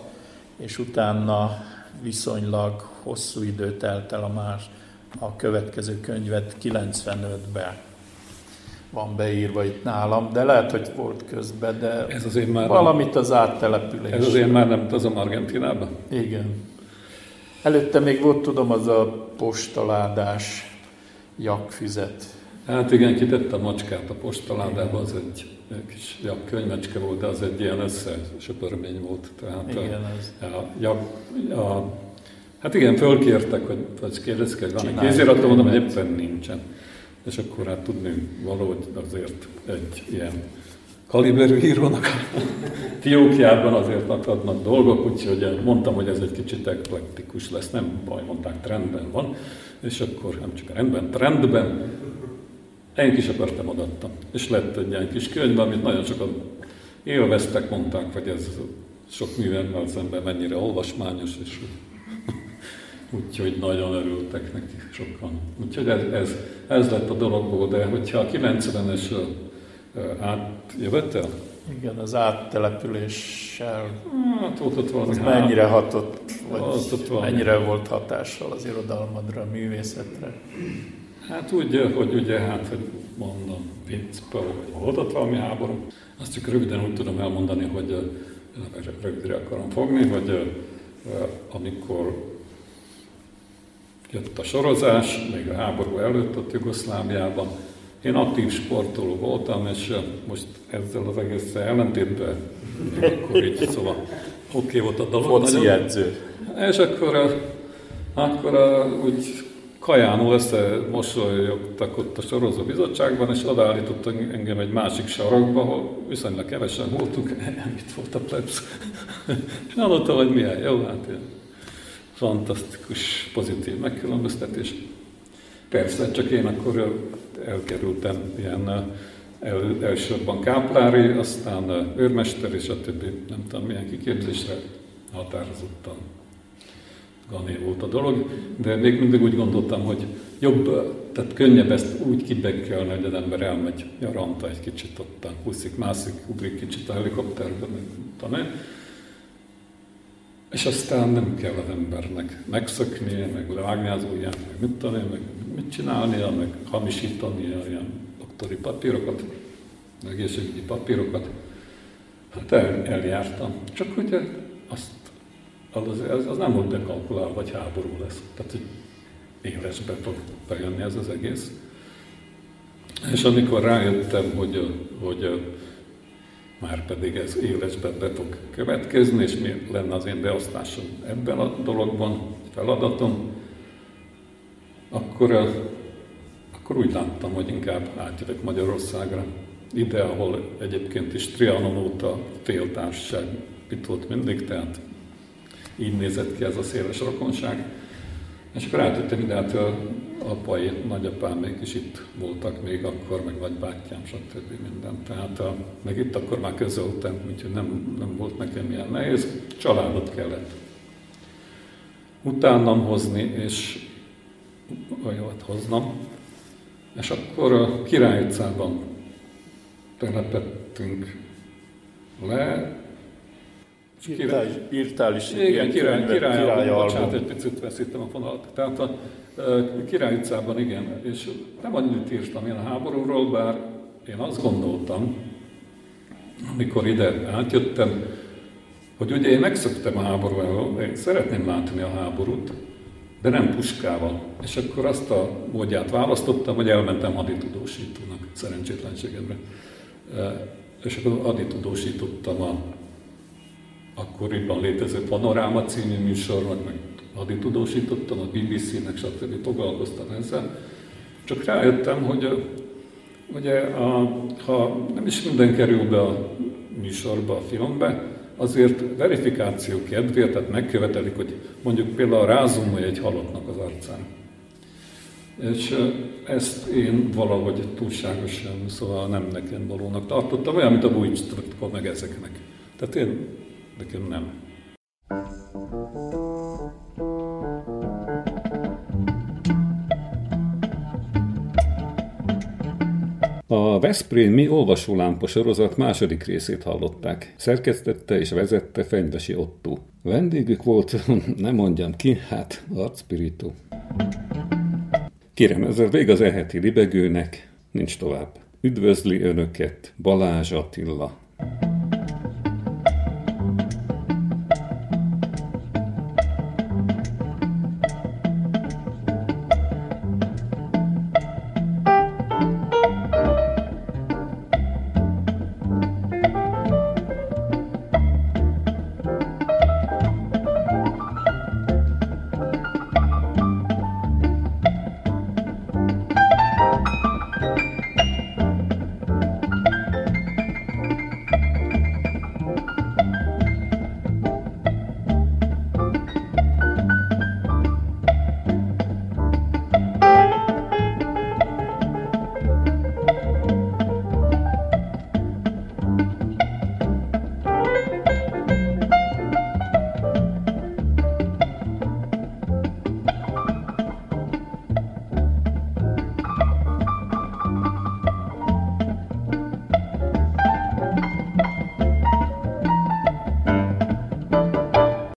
és utána viszonylag hosszú idő telt el a más a következő könyvet 95-ben van beírva itt nálam, de lehet, hogy volt közben, de ez azért már valamit az áttelepülés. Ez azért már nem utazom Argentinába? Igen. Előtte még volt, tudom, az a postaládás jakfüzet. Hát igen, kitette a macskát a postaládába, az egy kis jak könyvecske volt, de az egy ilyen összesöpörmény volt. Tehát igen, az. A, a, a Hát igen, fölkértek, hogy, hogy kérdezik, hogy van egy kéziratom, mondom, hogy éppen nincsen. És akkor hát tudni valahogy azért egy ilyen kaliberű írónak a fiókjában azért adnak dolgok, úgyhogy mondtam, hogy ez egy kicsit eklektikus lesz, nem baj, mondták, trendben van, és akkor nem csak rendben, trendben, én kis akartam adattam. És lett egy ilyen kis könyv, amit nagyon sokan élveztek, mondták, hogy ez sok művemmel szemben mennyire olvasmányos, és Úgyhogy nagyon örültek neki sokan. Úgyhogy ez, ez, ez lett a dologból, de hogyha a 90-es átjövett el? Igen, az áttelepüléssel hát, ott, ott az mennyire hatott, vagy ott, ott valami. mennyire volt hatással az irodalmadra, a művészetre? Hát úgy, hogy ugye, hát, hogy mondom, viccből, hogy volt ott valami háború. Azt csak röviden úgy tudom elmondani, hogy rövidre akarom fogni, hogy amikor jött a sorozás, még a háború előtt ott Jugoszláviában. Én aktív sportoló voltam, és most ezzel az egésszel ellentétben, akkor így, szóval oké okay volt a dolog. Foci edző. És akkor, akkor úgy kajánul összemosolyogtak ott a sorozó bizottságban, és odaállítottak engem egy másik sarokba, ahol viszonylag kevesen voltunk, mit volt a plebsz. és mondta, hogy milyen jó, hát ilyen fantasztikus, pozitív megkülönböztetés. Persze, csak én akkor elkerültem ilyen el, elsősorban káplári, aztán őrmester és a többi, nem tudom milyen kiképzésre határozottan gané volt a dolog, de még mindig úgy gondoltam, hogy jobb, tehát könnyebb ezt úgy kibekkelni, hogy az ember elmegy nyaranta egy kicsit ottan, húszik, mászik, ugrik kicsit a helikopterben, meg tudom. És aztán nem kell az embernek megszöknie, meg ujját, meg mit én, meg mit csinálnia, meg hamisítania ilyen doktori papírokat, egészségügyi papírokat. Hát el, eljártam. Csak hogy azt, az, az, az nem volt bekalkulálva, vagy háború lesz. Tehát, hogy élesbe fog bejönni ez az egész. És amikor rájöttem, hogy, hogy már pedig ez élesbe be fog következni, és mi lenne az én beosztásom ebben a dologban, feladatom, akkor, akkor úgy láttam, hogy inkább átjövök Magyarországra. Ide, ahol egyébként is Trianon óta féltársaság itt mindig, tehát így nézett ki ez a széles rokonság. És akkor átjöttem ide, hát apai, nagyapám is itt voltak még akkor, meg nagybátyám, stb. minden. Tehát a, meg itt akkor már közöltem, úgyhogy nem, nem volt nekem ilyen nehéz. Családot kellett utánam hozni, és olyat hoznom. És akkor a Király utcában telepettünk le. Írtál, írtál is Igen, ilyen király, király, király király bocsánat, egy picit veszítem a fonalat. Tehát a Király utcában igen, és nem annyit írtam én a háborúról, bár én azt gondoltam, amikor ide átjöttem, hogy ugye én megszöktem a háború én szeretném látni a háborút, de nem puskával. És akkor azt a módját választottam, hogy elmentem haditudósítónak, szerencsétlenségemre. És akkor haditudósítottam a akkoriban létező Panoráma című műsornak, meg haditudósítottam, a BBC-nek, stb. foglalkoztam ezzel. Csak rájöttem, hogy ugye, a, ha nem is minden kerül be a műsorba, a filmbe, azért verifikáció kedvéért, tehát megkövetelik, hogy mondjuk például rázumolj egy halottnak az arcán. És ezt én valahogy túlságosan, szóval nem nekem valónak tartottam, olyan, mint a Bújcstratkor, meg ezeknek. Tehát én, nekem nem. A Veszprémi olvasólámpa sorozat második részét hallották. Szerkesztette és vezette Fenyvesi Otto. Vendégük volt, nem mondjam ki, hát arcspirító. Kérem, ez a vég az eheti libegőnek, nincs tovább. Üdvözli Önöket Balázs Attila.